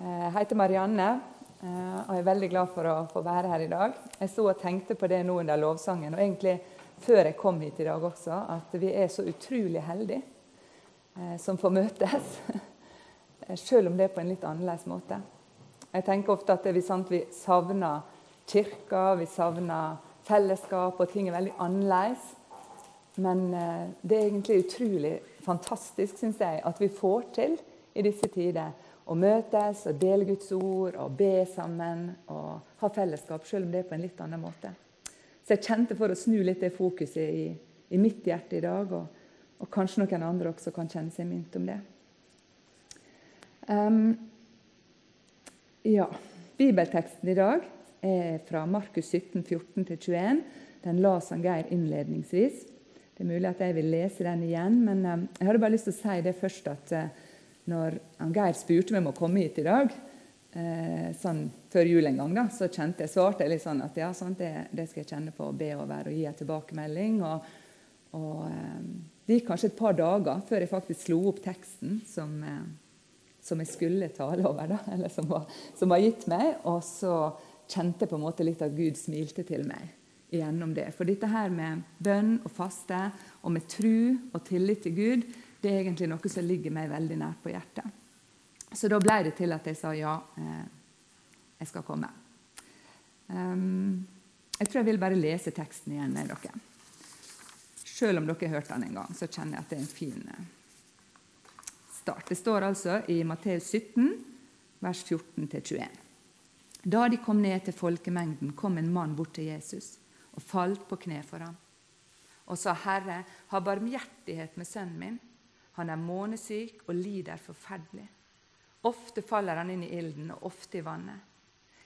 Eh, jeg heter Marianne og og er veldig glad for å få være her i dag. Jeg så og tenkte på det nå under lovsangen, og egentlig før jeg kom hit i dag også, at vi er så utrolig heldige eh, som får møtes. Selv om det er på en litt annerledes måte. Jeg tenker ofte at vi, sant, vi savner kirka, vi savner fellesskap, og ting er veldig annerledes. Men det er egentlig utrolig fantastisk, syns jeg, at vi får til i disse tider å møtes og dele Guds ord og be sammen og ha fellesskap, selv om det er på en litt annen måte. Så jeg kjente for å snu litt det fokuset i, i mitt hjerte i dag, og, og, kanskje noen andre også kan kjenne seg mynt om det. Um, ja, Bibelteksten i dag er fra Markus 17, 14-21. Den la Geir innledningsvis. Det er mulig at jeg vil lese den igjen, men um, jeg hadde bare lyst til å si det først at uh, når Geir spurte meg om å komme hit i dag, eh, sånn før jul en gang, da, så kjente jeg, svarte jeg litt sånn at ja, sånn, det, det, skal jeg kjenne på å be over og gi en tilbakemelding. Og, og eh, Det gikk kanskje et par dager før jeg faktisk slo opp teksten som, eh, som jeg skulle tale over, da, eller som var, som var, gitt meg. Og så kjente jeg på en måte litt at Gud smilte til meg gjennom det. For dette her med bønn og faste og med tru og tillit til Gud, det er egentlig noe som ligger meg veldig nært på hjertet. Så da ble det til at jeg sa ja, eh, jeg skal komme. Um, jeg tror jeg vil bare lese teksten igjen med dere. Selv om dere har hørt den en gang, så kjenner jeg at det er en fin eh, start. Det står altså i Matteus 17, vers 14-21. Da de kom ned til folkemengden, kom en mann bort til Jesus og falt på kne for ham og sa, 'Herre, ha barmhjertighet med sønnen min.' Han er månesyk og lider forferdelig. Ofte faller han inn i ilden, og ofte i vannet.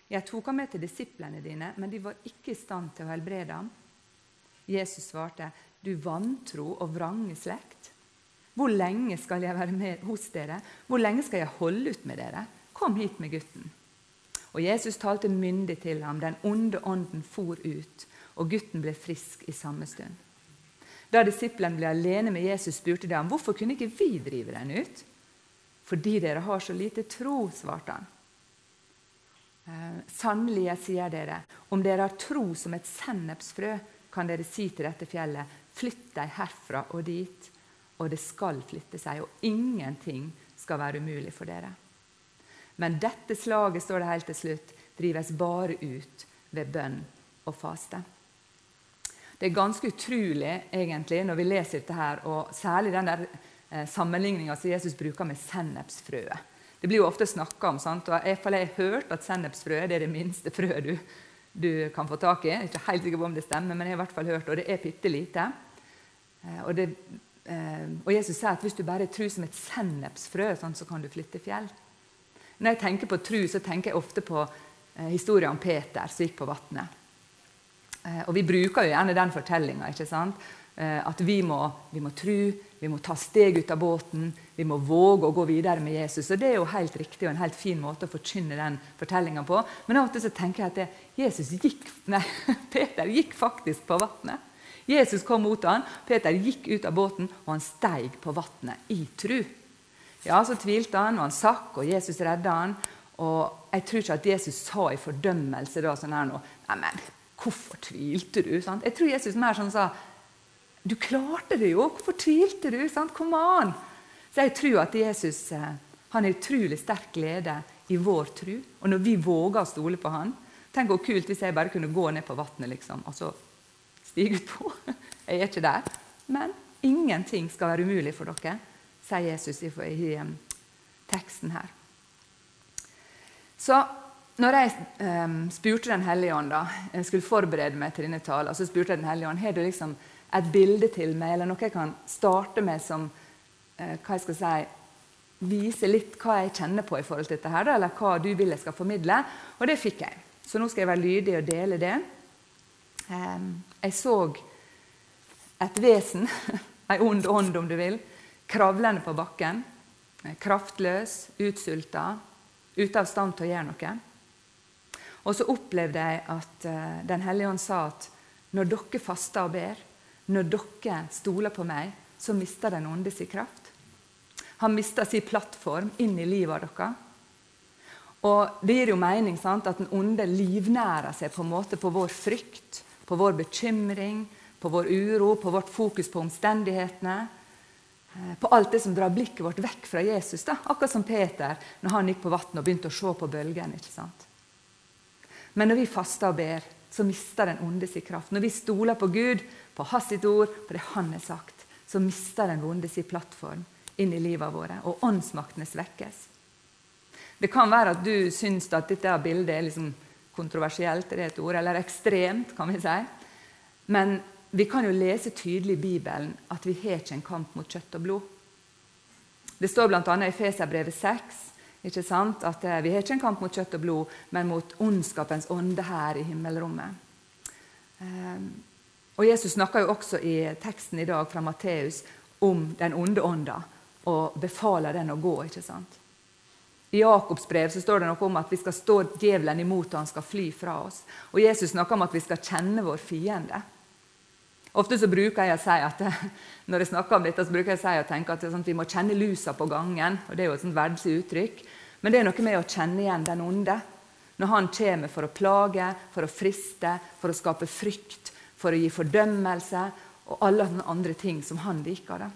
Jeg tok ham med til disiplene dine, men de var ikke i stand til å helbrede ham. Jesus svarte, du vantro og vrange slekt. Hvor lenge skal jeg være med hos dere? Hvor lenge skal jeg holde ut med dere? Kom hit med gutten. Og Jesus talte myndig til ham. Den onde ånden for ut, og gutten ble frisk i samme stund. Da disiplene ble alene med Jesus, spurte de ham hvorfor kunne ikke vi drive den ut. Fordi dere har så lite tro, svarte han. Eh, sannelig, jeg sier dere, om dere har tro som et sennepsfrø, kan dere si til dette fjellet, flytt deg herfra og dit, og det skal flytte seg, og ingenting skal være umulig for dere. Men dette slaget, står det helt til slutt, drives bare ut ved bønn og faste. Det er ganske utrolig egentlig, når vi leser dette, her, og særlig den der eh, sammenligninga som Jesus bruker med sennepsfrøet. Det blir jo ofte snakka om, sant? og jeg, jeg har hørt at sennepsfrøet er det minste frøet du, du, kan få tak i. Jeg er ikke helt sikker på om det stemmer, men jeg har i hvert fall hørt, og det er bitte lite. Eh, og, eh, og, Jesus sier at hvis du bare tror som et sennepsfrø, sånn, så kan du flytte fjell. Når jeg tenker på tru, så tenker jeg ofte på eh, historien om Peter som gikk på vannet. Eh, og vi bruker jo gjerne den fortellinga. Eh, at vi må, vi må tro, vi må ta steg ut av båten, vi må våge å gå videre med Jesus. Og Det er jo helt riktig og en helt fin måte å forkynne den fortellinga på. Men av og til så tenker jeg at det, Jesus gikk, nei, Peter gikk faktisk på vannet. Jesus kom mot ham, Peter gikk ut av båten, og han steig på vannet i tru. Ja, Så tvilte han, og han sakk, og Jesus redda han. Og jeg tror ikke at Jesus sa i fordømmelse da sånn her nå Neimen, Hvorfor tvilte du? Sant? Jeg tror Jesus mer sånn sa Du klarte det jo! Hvorfor tvilte du? Sant? Kom an! Så jeg tror at Jesus eh, han er utrolig sterk glede i vår tro. Og når vi våger å stole på han Tenk hvor kult hvis jeg bare kunne gå ned på vannet liksom, og så stige utpå. Jeg er ikke der. Men ingenting skal være umulig for dere, sier Jesus i, um, teksten her. Så når jeg um, spurte Den hellige ånd, da, jeg skulle forberede meg til denne talen, så spurte jeg Den hellige ånd, har du liksom et bilde til meg, eller noe jeg kan starte med som uh, hva jeg skal si, vise litt hva jeg kjenner på i forhold til dette, her, eller hva du vil jeg skal formidle. Og det fikk jeg. Så nå skal jeg være lydig og dele det. Um, jeg så et vesen, ei ond ånd om du vil, kravlende på bakken. Kraftløs, utsulta, ute av stand til å gjøre noe. Og så opplevde jeg at uh, Den hellige ånd sa at når dere faster og ber, når dere stoler på meg, så mister den onde sin kraft. Han mister sin plattform inn i livet dere. Og Det gir jo mening sant, at den onde livnærer seg på en måte på vår frykt, på vår bekymring, på vår uro, på vårt fokus på omstendighetene. Eh, på alt det som drar blikket vårt vekk fra Jesus. Da. Akkurat som Peter når han gikk på vannet og begynte å se på bølgene. ikke sant? Men når vi faster og ber, så mister den onde sin kraft. Når vi stoler på Gud, på hans sitt ord, på det han har sagt, så mister den onde sin plattform inn i livet våre, og åndsmaktene svekkes. Det kan være at du syns at dette bildet er liksom kontroversielt, er et ord, eller ekstremt, kan vi si. Men vi kan jo lese tydelig i Bibelen at vi har ikke en kamp mot kjøtt og blod. Det står bl.a. i Feserbrevet 6 ikke sant? At eh, Vi har ikke en kamp mot kjøtt og blod, men mot ondskapens ånde her i himmelrommet. Eh, og Jesus snakker jo også i teksten i dag fra Matteus om den onde ånda og befaler den å gå. ikke sant? I Jakobs brev så står det noe om at vi skal stå djevelen imot og han skal fly fra oss. Og Jesus snakker om at vi skal kjenne vår fiende. Ofte så bruker jeg å si at når jeg snakker om dette, så bruker jeg å si og tenke at, sånn vi må kjenne lusa på gangen. og Det er jo et sånt verdslig uttrykk. Men det er noe med å kjenne igjen den onde. Når han kommer for å plage, for å friste, for å skape frykt, for å gi fordømmelse og alle andre ting som han liker. det.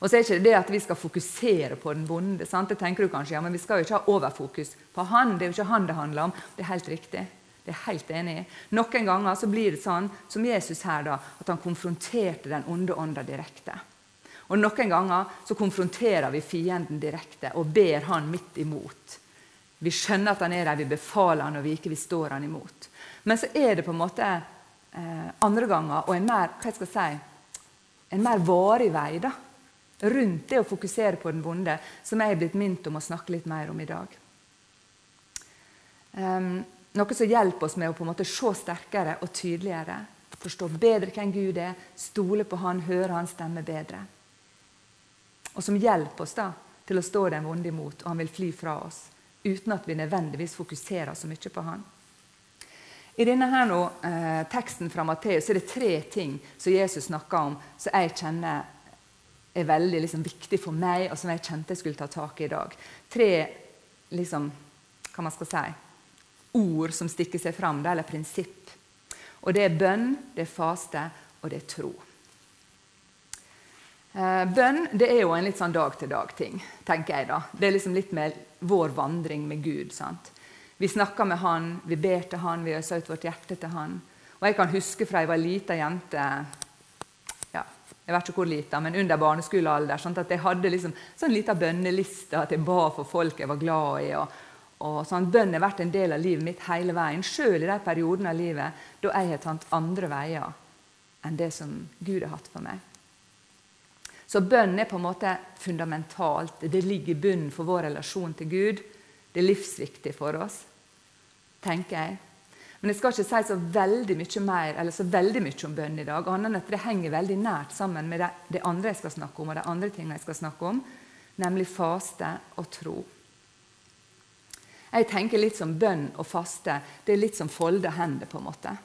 Og så er ikke det at vi skal fokusere på den vonde. sant? Det tenker du kanskje, ja, Men vi skal jo ikke ha overfokus på han. Det er jo ikke han det handler om. Det er helt riktig. Det er helt enig i. Noen ganger så blir det sånn som Jesus her, da, at han konfronterte den onde ånda direkte. Og Noen ganger så konfronterer vi fienden direkte og ber han midt imot. Vi skjønner at han er der, vi befaler han, og vi ikke vi står han imot. Men så er det på en måte eh, andre ganger og en mer hva jeg skal si, en mer varig vei da, rundt det å fokusere på den vonde, som jeg er blitt minnet om å snakke litt mer om i dag. Um, noe som hjelper oss med å på en måte se sterkere og tydeligere. Forstå bedre hvem Gud er, stole på Han, høre Hans stemme bedre og som hjelper oss da til å stå den vonde imot, og han vil fly fra oss. Uten at vi nødvendigvis fokuserer så mye på han. I denne her nå, eh, teksten fra Matteus er det tre ting som Jesus snakker om, som jeg kjenner er veldig liksom, viktig for meg, og som jeg kjente jeg skulle ta tak i i dag. Tre liksom, hva man skal si, ord som stikker seg fram, eller prinsipp. Og det er bønn, det er faste, og det er tro. Eh, bønn det er jo en litt sånn dag-til-dag-ting, tenker jeg. da. Det er liksom litt med vår vandring med Gud. sant? Vi snakker med Han, vi ber til Han, vi øser ut vårt hjerte til Han. Og Jeg kan huske fra jeg var lita jente ja, jeg vet ikke hvor lita, men under barneskolealder, sånn at jeg hadde liksom sånn lita bønneliste at jeg ba for folk jeg var glad i. og, og sånn, Bønn har vært en del av livet mitt hele veien, sjøl i de periodene av livet da jeg har tatt andre veier enn det som Gud har hatt for meg. Så bønn er på en måte fundamentalt. Det ligger i bunnen for vår relasjon til Gud. Det er livsviktig for oss, tenker jeg. Men jeg skal ikke si så veldig mye mer eller så veldig mye om bønn i dag. annet enn at Det henger veldig nært sammen med det, det andre jeg skal snakke om, og de andre tingene jeg skal snakke om, nemlig faste og tro. Jeg tenker litt som bønn og faste. Det er litt som folde hender. på en måte.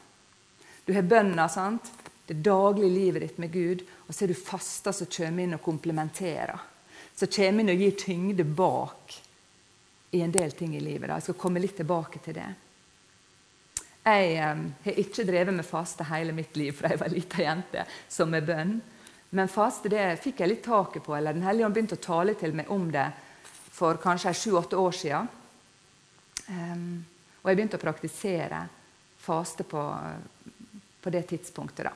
Du har bønna, sant? det daglige livet ditt med Gud, og så er du fasta som kommer inn og komplementerer. Som kommer inn og gir tyngde bak i en del ting i livet. Da. Jeg skal komme litt tilbake til det. Jeg eh, har ikke drevet med faste hele mitt liv fra jeg var lita jente, som med bønn. Men faste det fikk jeg litt taket på. eller Den hellige ånd begynte å tale til meg om det for kanskje sju-åtte år siden. Um, og jeg begynte å praktisere faste på, på det tidspunktet. da.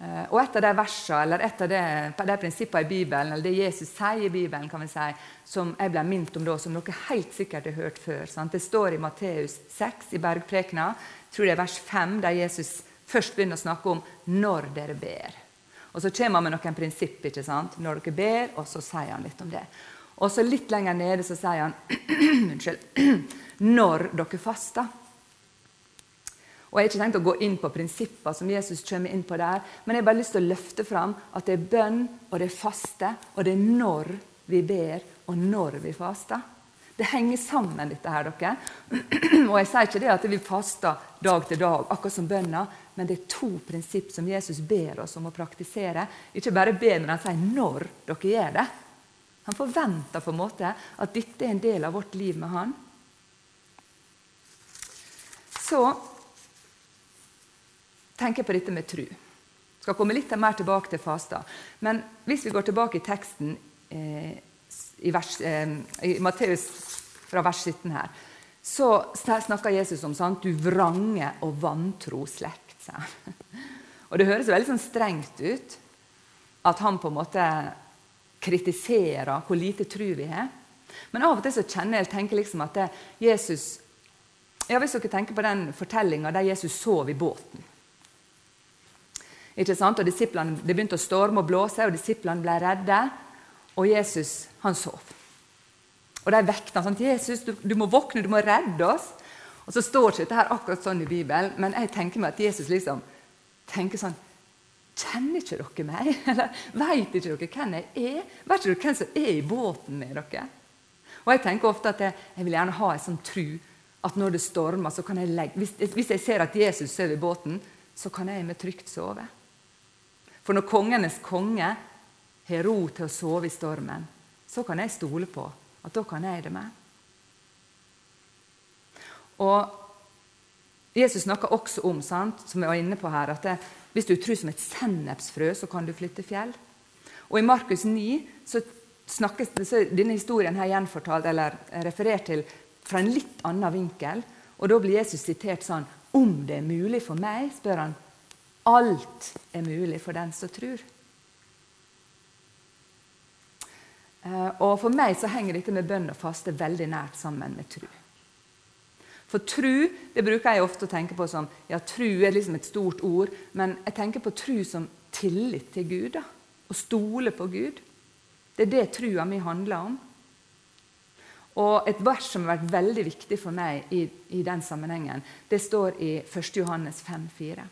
Uh, og et av de versene, eller et av de, de prinsippene i Bibelen, eller det Jesus sier i Bibelen, kan vi si, som jeg ble minnet om da, som dere helt sikkert har hørt før. Sant? Det står i Matteus 6 i Bergprekena, tror det er vers 5, der Jesus først begynner å snakke om 'når dere ber'. Og så kommer han med noen prinsipp ikke sant? når dere ber, og så sier han litt om det. Og så litt lenger nede så sier han unnskyld, når dere faster. Og Jeg har ikke tenkt å gå inn på prinsipper som Jesus kommer inn på der, men jeg har bare lyst til å løfte fram at det er bønn, og det er faste, og det er når vi ber, og når vi faster. Det henger sammen, dette her, dere. Og jeg sier ikke det at vi faster dag til dag, akkurat som bønna, men det er to prinsipp som Jesus ber oss om å praktisere. Ikke bare be, men han sier når dere gjør det. Han forventer på en måte at dette er en del av vårt liv med han. Så tenker jeg på dette med tru. Jeg skal komme litt mer tilbake til fasta. Men hvis vi går tilbake i teksten eh, i, vers, eh, i Matteus fra vers 17 her, så snakker Jesus om sant? du vrange og vantro slekt. Og Det høres veldig sånn strengt ut at han på en måte kritiserer hvor lite tro vi har. Men av og til så kjenner jeg tenker liksom at Jesus ja, Hvis dere tenker på den fortellinga der Jesus sov i båten. Ikke sant? Og Det begynte å storme og blåse, og disiplene ble redde. Og Jesus han sov. Og de vekket han sånn 'Jesus, du, du, må våkne, du må redde oss.' Og Så står ikke dette her akkurat sånn i Bibelen, men jeg tenker meg at Jesus liksom tenker sånn Kjenner ikke dere meg? Eller vet ikke dere hvem jeg er? Vet ikke dere hvem som er i båten med dere? Og Jeg tenker ofte at jeg, jeg vil gjerne ha en sånn tru at når det stormer, så kan jeg legge hvis, hvis jeg ser at Jesus sover i båten, så kan jeg med trygt sove. For når kongenes konge har ro til å sove i stormen, så kan jeg stole på at da kan jeg det med. Og Jesus snakker også om sant, som jeg var inne på her, at det, hvis du tror som et sennepsfrø, så kan du flytte fjell. Og I Markus 9 så snakkes så denne historien her gjenfortalt, eller referert til fra en litt annen vinkel. Og Da blir Jesus sitert sånn Om det er mulig for meg, spør han. Alt er mulig for den som tror. Eh, og For meg så henger dette med bønn og faste veldig nært sammen med tro. For tru det bruker jeg ofte å tenke på som ja, tru er liksom et stort ord. Men jeg tenker på tru som tillit til Gud. da, Å stole på Gud. Det er det trua mi handler om. Og Et vers som har vært veldig viktig for meg i, i den sammenhengen, det står i 1. Johannes 5,4.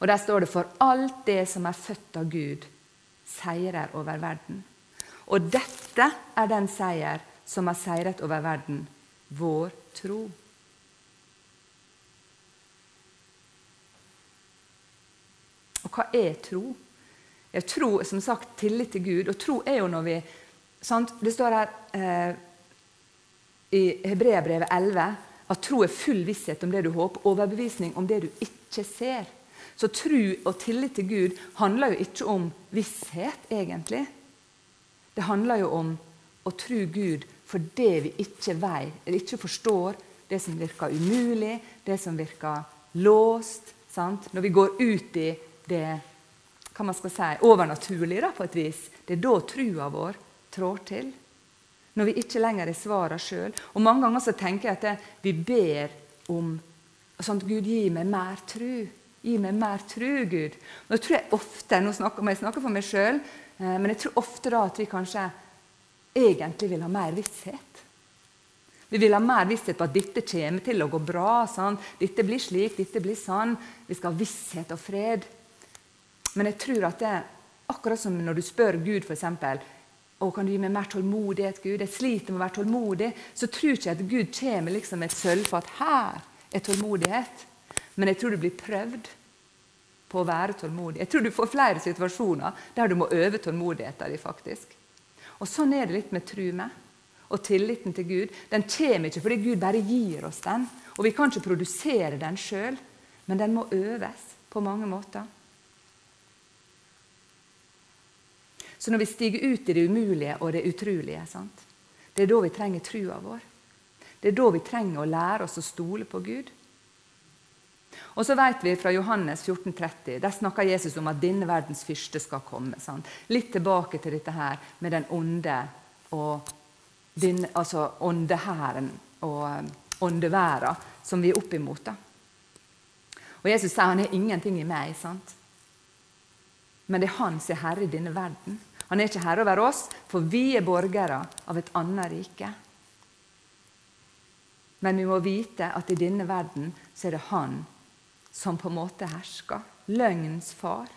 Og Der står det for alt det som er født av Gud, seirer over verden. Og dette er den seier som har seiret over verden, vår tro. Og hva er tro? Tro som sagt tillit til Gud. Og tro er jo når vi sant? Det står her eh, i Hebreabrevet 11 at tro er full visshet om det du håper, overbevisning om det du ikke ser. Så tro og tillit til Gud handler jo ikke om visshet, egentlig. Det handler jo om å tro Gud for det vi ikke eller ikke forstår, det som virker umulig, det som virker låst. Sant? Når vi går ut i det hva man skal si, overnaturlige på et vis, det er da trua vår trår til. Når vi ikke lenger er svara sjøl. Og mange ganger så tenker jeg at det, vi ber om sånn Gud gi meg mer tru. Gi meg mer tru, Gud. Nå tror jeg ofte, nå snakker, jeg snakker for meg sjøl, eh, men jeg tror ofte da at vi kanskje egentlig vil ha mer visshet. Vi vil ha mer visshet på at dette kommer til å gå bra. Sånn. Dette blir slik, dette blir sånn. Vi skal ha visshet og fred. Men jeg tror at det akkurat som når du spør Gud eksempel, å, kan du gi meg mer tålmodighet, Gud? Jeg sliter med å være tålmodig. Så tror jeg ikke at Gud kommer liksom med et sølvfat. Her er tålmodighet. Men jeg tror du blir prøvd på å være tålmodig. Jeg tror du får flere situasjoner der du må øve tålmodigheten din. faktisk. Og Sånn er det litt med tru med. Og tilliten til Gud. Den kommer ikke fordi Gud bare gir oss den. Og vi kan ikke produsere den sjøl, men den må øves på mange måter. Så når vi stiger ut i det umulige og det utrolige, sant? det er da vi trenger trua vår. Det er da vi trenger å lære oss å stole på Gud. Og så vet vi fra Johannes 14, 30, Der snakker Jesus om at denne verdens fyrste skal komme. Sant? Litt tilbake til dette her med den onde og din, altså åndehæren og um, åndeværa som vi er opp imot. Da. Og Jesus sier han er ingenting i meg. sant? Men det er han som er herre i denne verden. Han er ikke herre over oss, for vi er borgere av et annet rike. Men vi må vite at i denne verden så er det han som på en måte hersker. Løgnens far.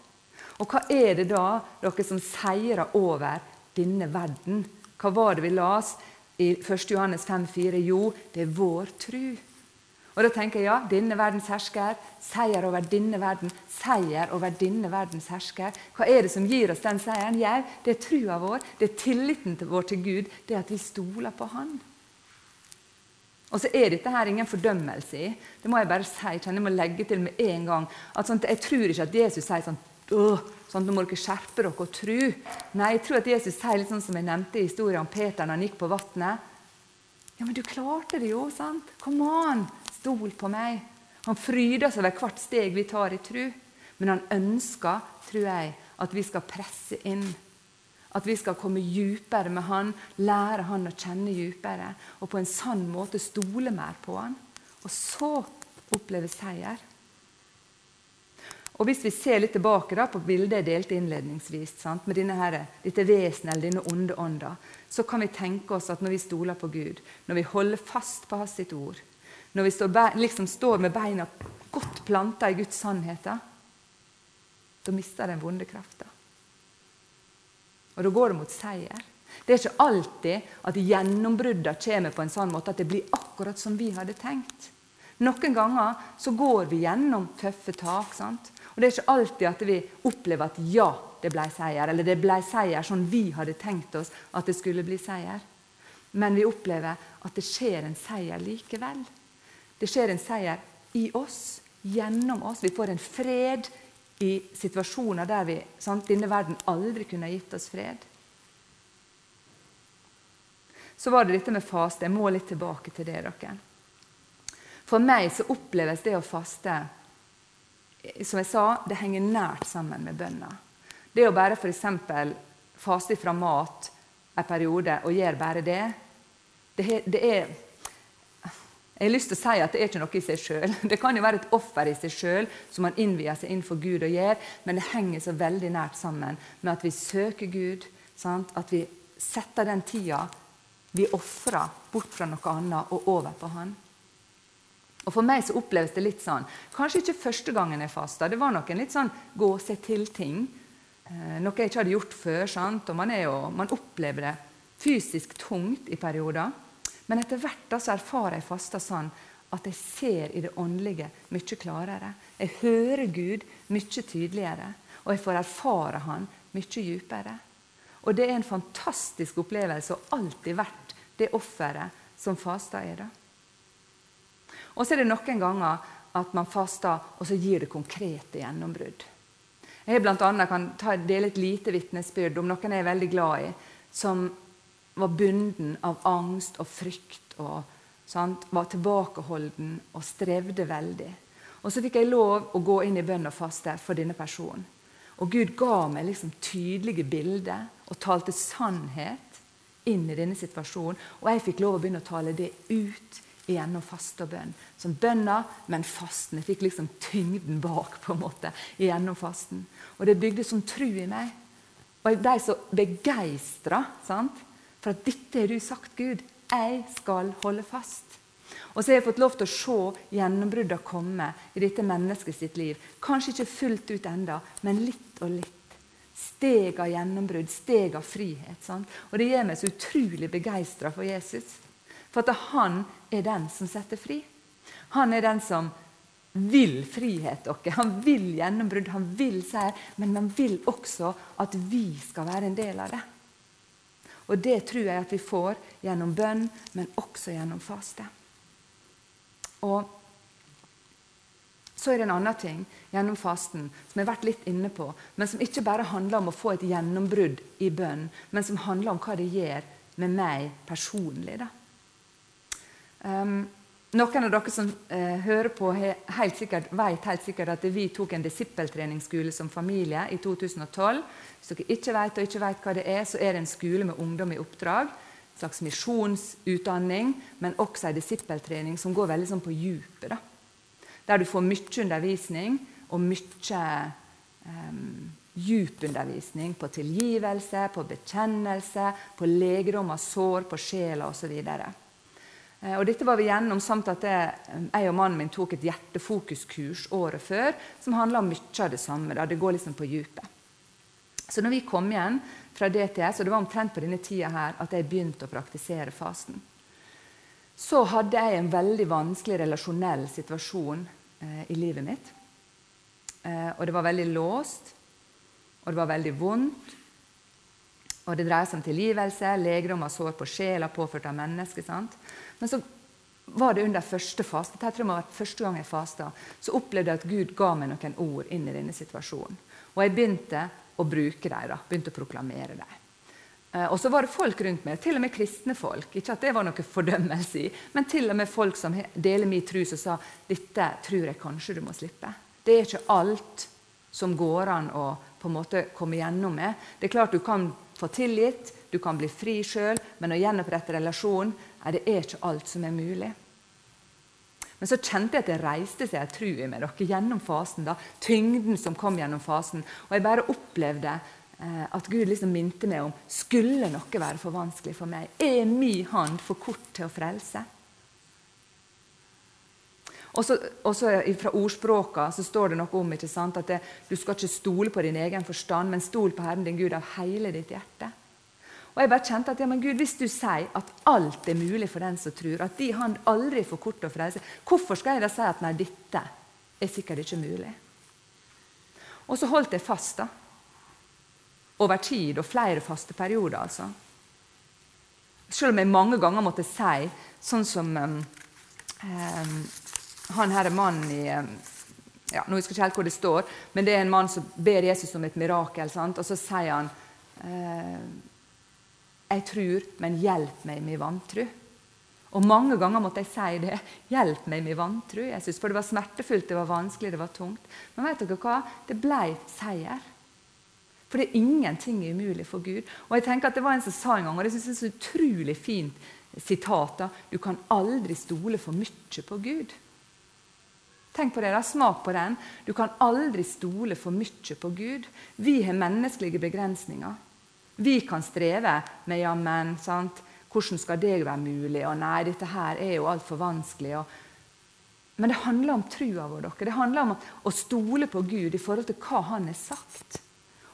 Og hva er det da dere som seirer over denne verden? Hva var det vi las i 1. Johannes 5,4? Jo, det er vår tru. Og da tenker jeg ja, denne verdens hersker, seier over denne verden, seier over denne verdens hersker. Hva er det som gir oss den seieren? Jau, det er trua vår, det er tilliten vår til Gud, det er at vi stoler på Han. Og så er dette her ingen fordømmelse i. Det må jeg bare si. Jeg må legge til med en gang. At sånt, jeg tror ikke at Jesus sier sånn sånn Nå må dere skjerpe dere og tro. Nei, jeg tror at Jesus sier litt sånn som jeg nevnte i historien om Peter når han gikk på vannet. Ja, men du klarte det jo, sant? Kom an! Stol på meg. Han fryder seg over hvert steg vi tar i tro. Men han ønsker, tror jeg, at vi skal presse inn. At vi skal komme djupere med han, lære han å kjenne djupere. Og på en sann måte stole mer på han. Og så oppleve seier. Og Hvis vi ser litt tilbake da, på bildet jeg delte innledningsvis, sant, med her, dette vesenet eller denne onde ånda, så kan vi tenke oss at når vi stoler på Gud, når vi holder fast på Hans sitt ord, når vi står, liksom står med beina godt planta i Guds sannheter, da mister den vonde krafta. Og da går det mot seier. Det er ikke alltid at gjennombruddene kommer på en sånn måte at det blir akkurat som vi hadde tenkt. Noen ganger så går vi gjennom tøffe tak. Sant? Og Det er ikke alltid at vi opplever at ja, det ble seier, eller det ble seier sånn vi hadde tenkt oss at det skulle bli seier. Men vi opplever at det skjer en seier likevel. Det skjer en seier i oss, gjennom oss. Vi får en fred i situasjoner der vi, sant, denne verden aldri kunne gitt oss fred. Så var det dette med faste. Jeg må litt tilbake til det. dere. For meg så oppleves det å faste som jeg sa, det henger nært sammen med bønna. Det å bare f.eks. faste fra mat en periode og gjøre bare det, det, det er jeg har lyst til å si at Det er ikke noe i seg sjøl. Det kan jo være et offer i seg sjøl som man innvier seg inn for Gud og gjør, men det henger så veldig nært sammen med at vi søker Gud. Sant? At vi setter den tida vi ofrer, bort fra noe annet og over på Han. Og For meg så oppleves det litt sånn Kanskje ikke første gangen jeg fasta. Det var noen litt sånn gå og se til-ting. Eh, noe jeg ikke hadde gjort før. Sant? Og man, jo, man opplever det fysisk tungt i perioder. Men etter hvert da så erfarer jeg fasta sånn at jeg ser i det åndelige mye klarere. Jeg hører Gud mye tydeligere, og jeg får erfare Han mye dypere. Og det er en fantastisk opplevelse og alltid vært det offeret som fasta er. da. Og så er det noen ganger at man faster, og så gir det konkrete gjennombrudd. Jeg blant annet kan dele et lite vitnesbyrd om noen jeg er veldig glad i, som var bunden av angst og frykt og sant, var tilbakeholden og strevde veldig. Og så fikk jeg lov å gå inn i bønn og faste for denne personen. Og Gud ga meg liksom tydelige bilder og talte sannhet inn i denne situasjonen. Og jeg fikk lov å begynne å tale det ut gjennom faste og bønn. Som bønna, men fasten. Jeg fikk liksom tyngden bak på en måte gjennom fasten. Og det bygde sånn tru i meg. Og jeg ble så begeistra for at dette har du sagt, Gud. Jeg skal holde fast. Og så har jeg fått lov til å se gjennombruddene komme i dette mennesket sitt liv. Kanskje ikke fullt ut enda, men litt og litt. Steg av gjennombrudd, steg av frihet. Sant? Og det gjør meg så utrolig begeistra for Jesus. For at han er den som setter fri. Han er den som vil frihet dere. Han vil gjennombrudd, han vil seier, men han vil også at vi skal være en del av det. Og det tror jeg at vi får gjennom bønn, men også gjennom faste. Og så er det en annen ting gjennom fasten som jeg har vært litt inne på, men som ikke bare handler om å få et gjennombrudd i bønn, men som handler om hva det gjør med meg personlig. Um, noen av dere som eh, hører på, helt sikkert, vet helt sikkert at vi tok en disippeltreningsskole som familie i 2012. Hvis dere ikke vet og ikke vet hva det er, så er det en skole med ungdom i oppdrag. En slags misjonsutdanning, men også en disippeltrening som går veldig sånn på djupet. Der du får mye undervisning og mye djup djupundervisning på tilgivelse, på bekjennelse, på legedom av sår på sjela osv. Eh, og dette var vi gjennom samt at jeg og mannen min tok et hjertefokuskurs året før som handla om mye av det samme. Da. Det går liksom på djupet. Så når vi kom igjen fra DTS, og det var omtrent på denne tida her at jeg begynte å praktisere fasen, så hadde jeg en veldig vanskelig relasjonell situasjon eh, i livet mitt. Eh, og det var veldig låst, og det var veldig vondt. Og det dreier seg om tilgivelse, legedom av sår på sjela påført av mennesker. sant? Men så var det under første faste, jeg tror det var første gang jeg fasta, så opplevde jeg at Gud ga meg noen ord inn i denne situasjonen. Og jeg begynte å bruke dem, da, begynte å proklamere dem. Eh, og så var det folk rundt meg, til og med kristne folk. Ikke at det var noe fordømmelse i, men til og med folk som deler min tro, som sa dette tror jeg kanskje du må slippe. Det er ikke alt som går an å på en måte komme gjennom med. Det er klart Du kan få tilgitt, du kan bli fri sjøl, men å gjenopprette relasjonen nei, det er ikke alt som er mulig. Men så kjente jeg at det reiste seg en tro i meg dere, gjennom fasen. da, Tyngden som kom gjennom fasen. Og jeg bare opplevde eh, at Gud liksom minte meg om skulle noe være for vanskelig for meg. Er min hand for kort til å frelse? Og så Fra ordspråka så står det noe om ikke sant, at det, du skal ikke stole på din egen forstand, men stol på Herren din Gud av hele ditt hjerte. Og jeg bare kjente at ja, men Gud, Hvis du sier at alt er mulig for den som tror, at de han aldri får kort å frelse, hvorfor skal jeg da si at nei, dette er sikkert ikke mulig? Og så holdt jeg fast da. over tid og flere faste perioder. altså. Selv om jeg mange ganger måtte si sånn som um, um, han her er mannen i ja, nå husker jeg ikke helt hvor det står, men det er en mann som ber Jesus om et mirakel. Sant? Og så sier han eh, Jeg tror, men hjelp meg med vantru. Og mange ganger måtte jeg si det. Hjelp meg med vantru, Jesus, for det var smertefullt, det var vanskelig, det var tungt. Men vet dere hva? Det ble seier. For det er ingenting umulig for Gud. Og jeg tenker at Det var en som sa en gang, og det synes jeg er så utrolig fint sitat, Du kan aldri stole for mye på Gud. Tenk på det, da, Smak på den. Du kan aldri stole for mye på Gud. Vi har menneskelige begrensninger. Vi kan streve med 'jammen'. sant? 'Hvordan skal det være mulig?' og 'nei, dette her er jo altfor vanskelig'. Og... Men det handler om trua vår. Dere. Det handler om å stole på Gud i forhold til hva Han har sagt.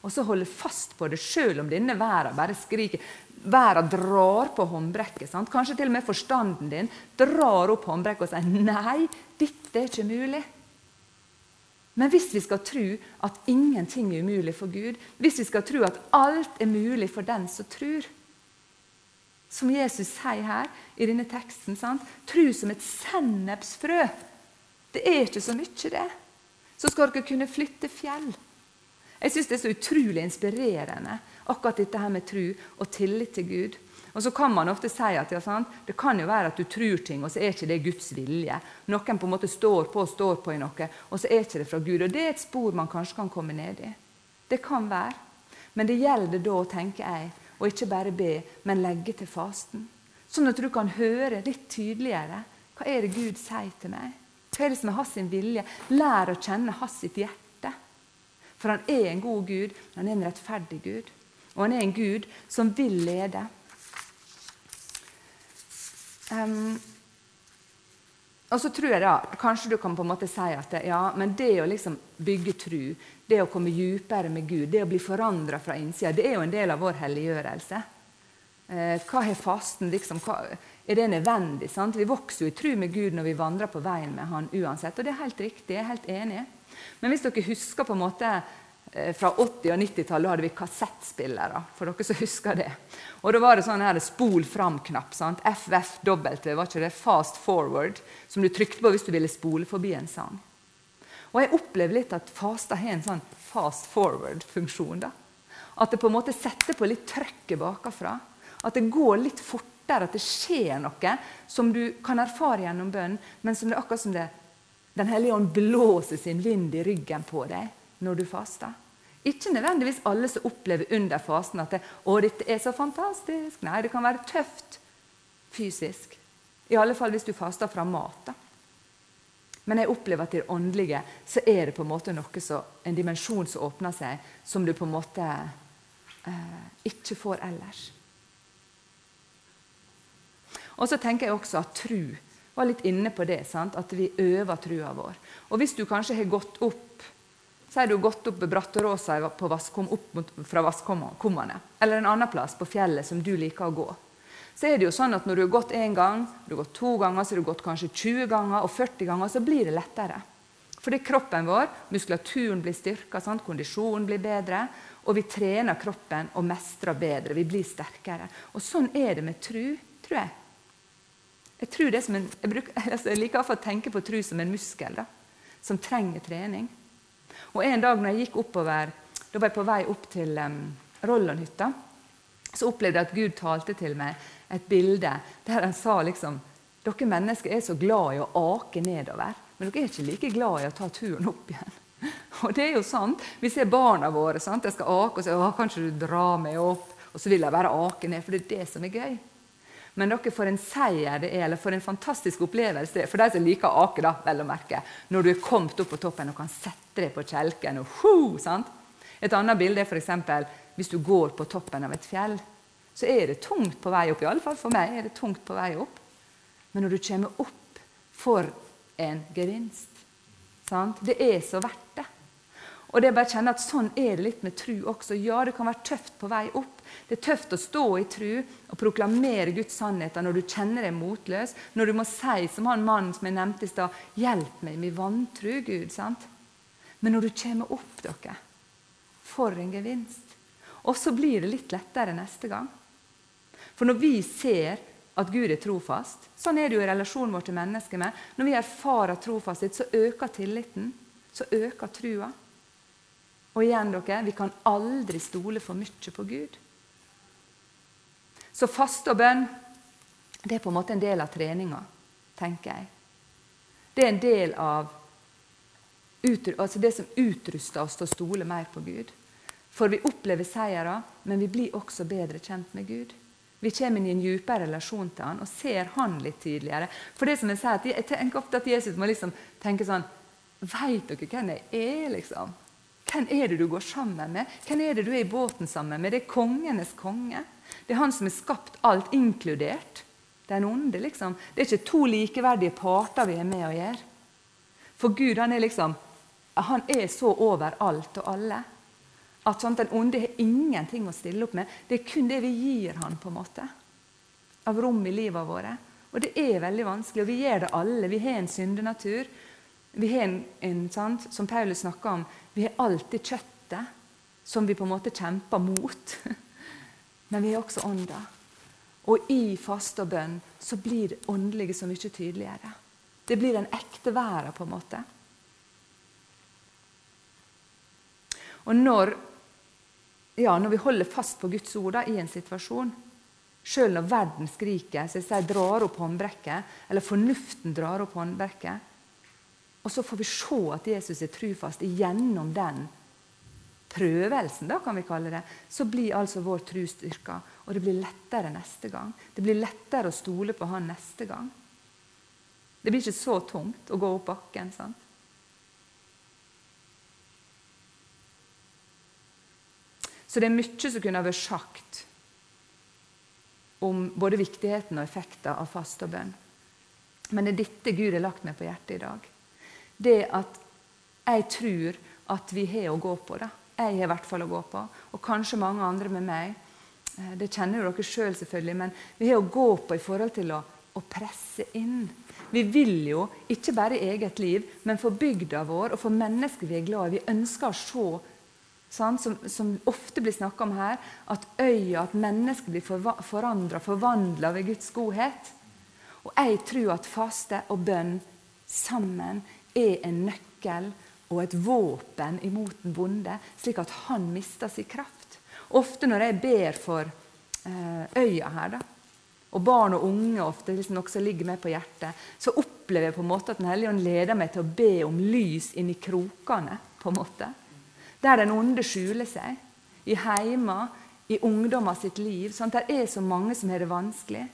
Og så holde fast på det sjøl om denne verden bare skriker. Verden drar på håndbrekket. Sant? Kanskje til og med forstanden din drar opp håndbrekket og sier nei, dette er ikke mulig. Men hvis vi skal tro at ingenting er umulig for Gud, hvis vi skal tro at alt er mulig for den som tror Som Jesus sier her i denne teksten sant? Tro som et sennepsfrø. Det er ikke så mye, det. Så skal dere kunne flytte fjell. Jeg syns det er så utrolig inspirerende, akkurat dette her med tro og tillit til Gud. Og så kan man ofte si at ja, det kan jo være at du tror ting, og så er ikke det Guds vilje. Noen på en måte står på og står på i noe, og så er ikke det fra Gud. Og Det er et spor man kanskje kan komme ned i. Det kan være. Men det gjelder da, tenker jeg, å ikke bare be, men legge til fasten. Sånn at du kan høre litt tydeligere hva er det Gud sier til meg. Hva er det som er hans vilje? Lær å kjenne hans hjerte. For han er en god Gud, han er en rettferdig Gud. Og han er en Gud som vil lede. Um, og så tror jeg da, Kanskje du kan på en måte si at ja, men det å liksom bygge tru, det å komme dypere med Gud, det å bli forandra fra innsida, det er jo en del av vår helliggjørelse. Eh, hva har fasten liksom, hva, Er det nødvendig? sant? Vi vokser jo i tru med Gud når vi vandrer på veien med Han uansett. Og det er helt riktig. Jeg er helt enig. Men hvis dere husker på en måte fra 80- og 90-tallet hadde vi kassettspillere. for dere som husker det. Og Da var det sånn her spol fram-knapp. FFW, var ikke det? Fast forward. Som du trykte på hvis du ville spole forbi en sang. Og Jeg opplever litt at Fasta har en sånn fast forward-funksjon. da. At det på en måte setter på litt trøkket bakafra. At det går litt fortere, at det skjer noe som du kan erfare gjennom bønn, men som det akkurat som det den hellige ånd blåser sin vind i ryggen på deg når du faster. Ikke nødvendigvis alle som opplever under fasen at det, å, dette er så fantastisk. Nei, det kan være tøft fysisk. I alle fall hvis du faster fra mat. da. Men jeg opplever at i det åndelige så er det på en måte noe så, en dimensjon som åpner seg, som du på en måte eh, ikke får ellers. Og så tenker jeg også at tru var litt inne på det. Sant? At vi øver trua vår. Og hvis du kanskje har gått opp så har du gått opp Bratteråsa Vaskom, opp fra Vasskummene, eller en annen plass på fjellet som du liker å gå. Så er det jo sånn at Når du har gått én gang, du har gått to ganger, så har du gått kanskje 20 ganger og 40 ganger, så blir det lettere. Fordi kroppen vår, muskulaturen blir styrka, kondisjonen blir bedre. Og vi trener kroppen og mestrer bedre. Vi blir sterkere. Og sånn er det med tru, tror jeg. Jeg, tror en, jeg, bruker, altså jeg liker å tenke på tru som en muskel da, som trenger trening. Og En dag når jeg gikk oppover, da var jeg på vei opp til um, Rollonhytta, så opplevde jeg at Gud talte til meg et bilde der han sa liksom dere mennesker er så glad i å ake nedover, men dere er ikke like glad i å ta turen opp igjen. Og det er jo sant. Vi ser barna våre. sant? De skal ake og sier 'Kanskje du drar meg opp?' Og så vil de bare ake ned, for det er det som er gøy. Men dere, for en seier det er, eller for en fantastisk opplevelse det er, for de som liker å ake, da, vel å merke, når du er kommet opp på toppen og kan sette deg på kjelken. og ho, sant? Et annet bilde er f.eks. hvis du går på toppen av et fjell. Så er det tungt på vei opp. i alle fall For meg er det tungt på vei opp. Men når du kommer opp, for en gevinst. Sant? Det er så verdt det. Og det er bare å kjenne at Sånn er det litt med tru også. Ja, det kan være tøft på vei opp, det er tøft å stå i tru og proklamere Guds sannheter når du kjenner deg motløs. Når du må si som han mannen som jeg nevnte i stad 'Hjelp meg min vantru, Gud'. sant? Men når du kommer opp, dere For en gevinst. Og så blir det litt lettere neste gang. For når vi ser at Gud er trofast, sånn er det jo i relasjonen vår til mennesker med, når vi erfarer trofasthet, så øker tilliten. Så øker trua. Og igjen, dere, vi kan aldri stole for mye på Gud. Så faste og bønn det er på en måte en del av treninga, tenker jeg. Det er en del av altså det som utruster oss til å stole mer på Gud. For vi opplever seire, men vi blir også bedre kjent med Gud. Vi kommer inn i en dypere relasjon til han og ser han litt tydeligere. For det som Jeg sier, jeg tenker ofte at Jesus må liksom tenke sånn Veit dere hvem jeg er? liksom? Hvem er det du går sammen med? Hvem er det du er i båten sammen med? Det er kongenes konge. Det er han som har skapt alt, inkludert den onde. liksom. Det er ikke to likeverdige parter vi er med å gjøre. For Gud han er liksom, han er så over alt og alle at sånn, den onde har ingenting å stille opp med. Det er kun det vi gir han på en måte, av rom i livet våre. Og det er veldig vanskelig, og vi gjør det alle. Vi har en syndenatur. Vi har en, en sant, Som Paulus snakker om, vi har alltid kjøttet som vi på en måte kjemper mot. men vi er også ånda. Og i faste og bønn så blir det åndelige så mye tydeligere. Det blir den ekte verden, på en måte. Og når, ja, når vi holder fast på Guds ord da, i en situasjon, sjøl når verden skriker, så jeg sier drar opp håndbrekket, eller fornuften drar opp håndbrekket, og så får vi se at Jesus er trufast gjennom den prøvelsen, da kan vi kalle det, så blir altså vår tro styrka. Og det blir lettere neste gang. Det blir lettere å stole på Han neste gang. Det blir ikke så tungt å gå opp bakken. sant? Så det er mye som kunne vært sagt om både viktigheten og effekten av fast og bønn. Men det er dette Gud har lagt meg på hjertet i dag. Det at jeg tror at vi har å gå på. da jeg har i hvert fall å gå på, og kanskje mange andre med meg. Eh, det kjenner jo dere sjøl, selv, selvfølgelig, men vi har å gå på i forhold til å, å, presse inn. Vi vil jo ikke bare i eget liv, men for bygda vår og for mennesker vi er glad i. Vi ønsker å se, sånn, som, som, ofte blir snakka om her, at øya, at mennesker blir for, forandra, forvandla ved Guds godhet. Og jeg tror at faste og bønn sammen er en nøkkel og et våpen imot den vonde, slik at han mister sin kraft. Ofte når jeg ber for eh, øya her, da, og barn og unge ofte liksom noe ligger meg på hjertet, så opplever jeg på en måte at Den hellige ånd leder meg til å be om lys inni krokene. på en måte. Der den onde skjuler seg. I heimer, i ungdommer sitt liv. Sånn at det er så mange som har det vanskelig.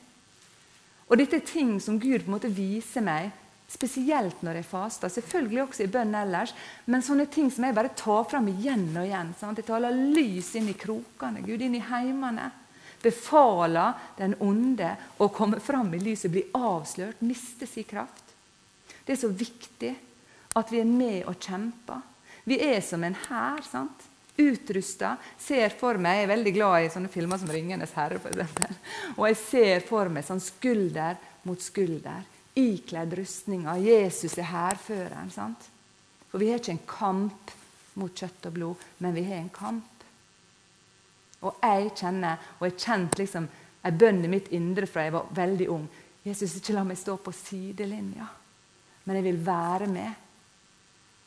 Og dette er ting som Gud på en måte viser meg Spesielt når jeg faster. Selvfølgelig også i bønn ellers. Men sånne ting som jeg bare tar fram igjen og igjen. Sant? Jeg taler lys inn i krokene, Gud, inn i heimene. Befaler den onde å komme fram i lyset, bli avslørt, miste sin kraft. Det er så viktig at vi er med og kjemper. Vi er som en hær. sant? Utrusta. Ser for meg, Jeg er veldig glad i sånne filmer som 'Ringenes herre'. For og jeg ser for meg sånn skulder mot skulder ikledd rustninga. Jesus er hærføreren. sant? For vi har ikke en kamp mot kjøtt og blod, men vi har en kamp. Og jeg kjenner, og jeg kjente liksom en bønn i mitt indre fra jeg var veldig ung. Jesus, ikke la meg stå på sidelinja, men jeg vil være med.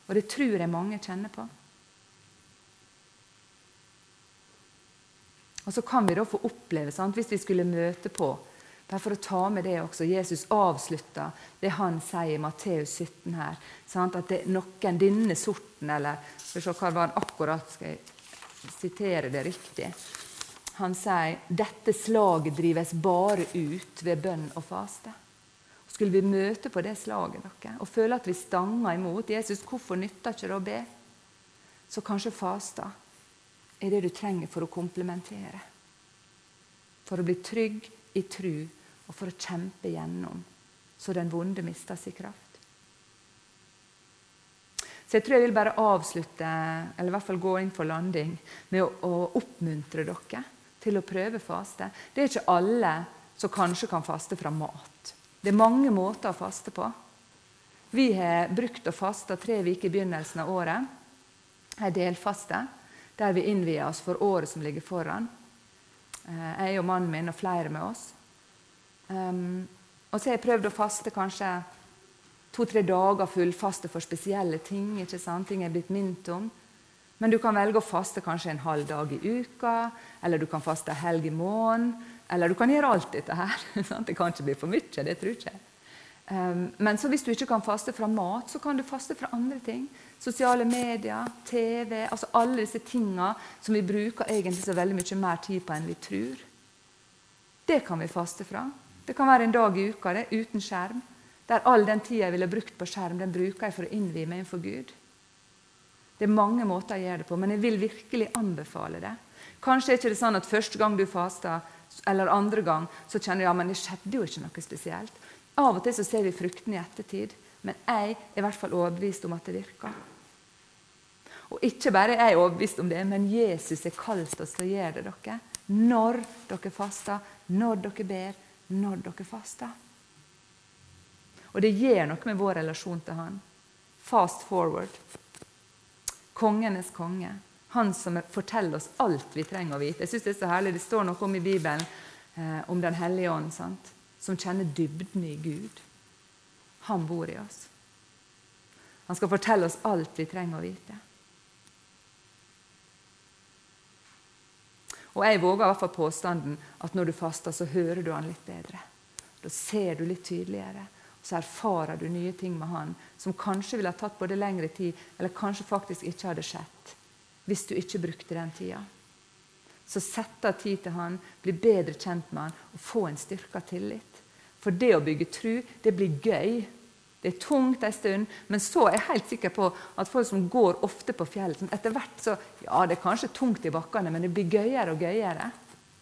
Og det tror jeg mange kjenner på. Og så kan vi da få oppleve, sant, hvis vi skulle møte på bare for å ta med det også. Jesus avslutter det han sier i Matteus 17 her. Sant? At det er noen denne sorten, eller skal vi se hva var han akkurat skal jeg sitere det riktig. Han sier dette slaget drives bare ut ved bønn og faste. Skulle vi møte på det slaget dere, og føle at vi stanger imot Jesus, hvorfor nytter ikke det å be? Så kanskje faste er det du trenger for å komplementere. For å bli trygg i tru og for å kjempe gjennom, så den vonde mister sin kraft. Så jeg tror jeg vil bare avslutte, eller i hvert fall gå inn for landing, med å, å oppmuntre dere til å prøve faste. Det er ikke alle som kanskje kan faste fra mat. Det er mange måter å faste på. Vi har brukt å faste tre uker i begynnelsen av året. En delfaste der vi innvier oss for året som ligger foran. Eh, jeg og mannen min og flere med oss. Um, og så har jeg prøvd å faste kanskje to-tre dager fullfaste for spesielle ting. ikke sant? Ting jeg er blitt minnet om. Men du kan velge å faste kanskje en halv dag i uka, eller du kan faste helg i måneden. Eller du kan gjøre alt dette her. det kan ikke bli for mye. det tror ikke jeg. Um, men hvis du ikke kan faste fra mat, så kan du faste fra andre ting. Sosiale medier, TV, altså alle disse tinga som vi bruker egentlig så veldig mye mer tid på enn vi tror. Det kan vi faste fra. Det kan være en dag i uka det, uten skjerm. Der all den tida jeg ville brukt på skjerm, den bruker jeg for å innvie meg innenfor Gud. Det er mange måter å gjøre det på, men jeg vil virkelig anbefale det. Kanskje er det ikke sånn at første gang du faster, eller andre gang, så kjenner du ja, men det skjedde jo ikke noe spesielt. Av og til så ser vi fruktene i ettertid, men jeg er i hvert fall overbevist om at det virker. Og ikke bare er jeg overbevist om det, men Jesus har kalt oss til å gjøre det. dere. Når dere faster, når dere ber, når dere faster. Og det gjør noe med vår relasjon til han. Fast forward. Kongenes konge. Han som forteller oss alt vi trenger å vite. Jeg synes Det er så herlig. Det står noe om i Bibelen eh, om Den hellige ånd, sant? Som kjenner dybden i Gud. Han bor i oss. Han skal fortelle oss alt vi trenger å vite. Og jeg våger i hvert fall påstanden at når du faster, så hører du han litt bedre. Da ser du litt tydeligere. Og så erfarer du nye ting med han som kanskje ville ha tatt både lengre tid, eller kanskje faktisk ikke hadde skjedd hvis du ikke brukte den tida. Så sett av tid til han, bli bedre kjent med han og få en styrka tillit. For det å bygge tru, det blir gøy. Det er tungt en stund, men så er jeg helt sikker på at folk som går ofte på fjellet Etter hvert så Ja, det er kanskje tungt i bakkene, men det blir gøyere og gøyere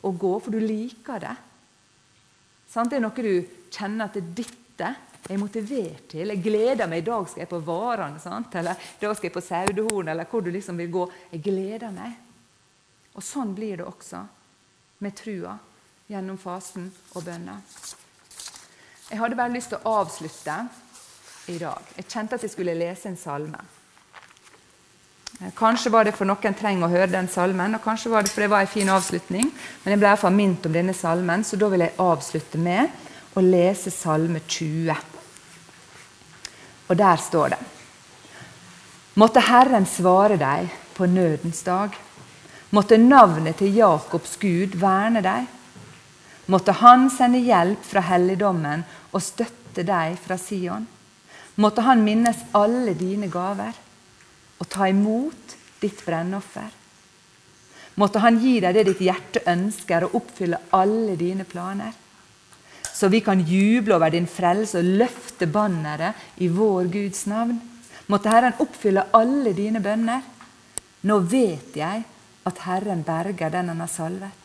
å gå, for du liker det. Sant? Det er noe du kjenner at det er dette jeg er motivert til. Jeg gleder meg. I dag skal jeg på Varan, eller i dag skal jeg på Saudehorn, eller hvor du liksom vil gå. Jeg gleder meg. Og sånn blir det også med trua gjennom fasen og bønna. Jeg hadde bare lyst til å avslutte i dag. Jeg kjente at jeg skulle lese en salme. Eh, kanskje var det for noen trenger å høre den salmen, og kanskje var det for det var en fin avslutning. Men jeg ble iallfall minnet om denne salmen, så da vil jeg avslutte med å lese Salme 20. Og der står det Måtte Herren svare deg på nødens dag. Måtte navnet til Jakobs Gud verne deg. Måtte Han sende hjelp fra helligdommen og støtte deg fra Sion. Måtte Han minnes alle dine gaver og ta imot ditt brennoffer. Måtte Han gi deg det ditt hjerte ønsker, og oppfylle alle dine planer. så vi kan juble over din frelse og løfte banneret i vår Guds navn. Måtte Herren oppfylle alle dine bønner. Nå vet jeg at Herren berger den han har salvet.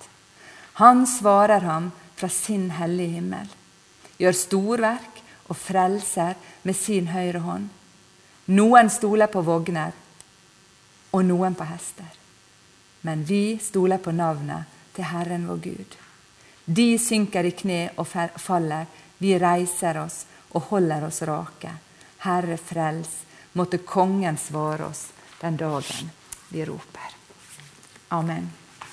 Han svarer ham fra sin hellige himmel, gjør storverk og frelser med sin høyre hånd. Noen stoler på vogner, og noen på hester. Men vi stoler på navnet til Herren vår Gud. De synker i kne og faller, vi reiser oss og holder oss rake. Herre, frels, måtte Kongen svare oss den dagen vi roper. Amen.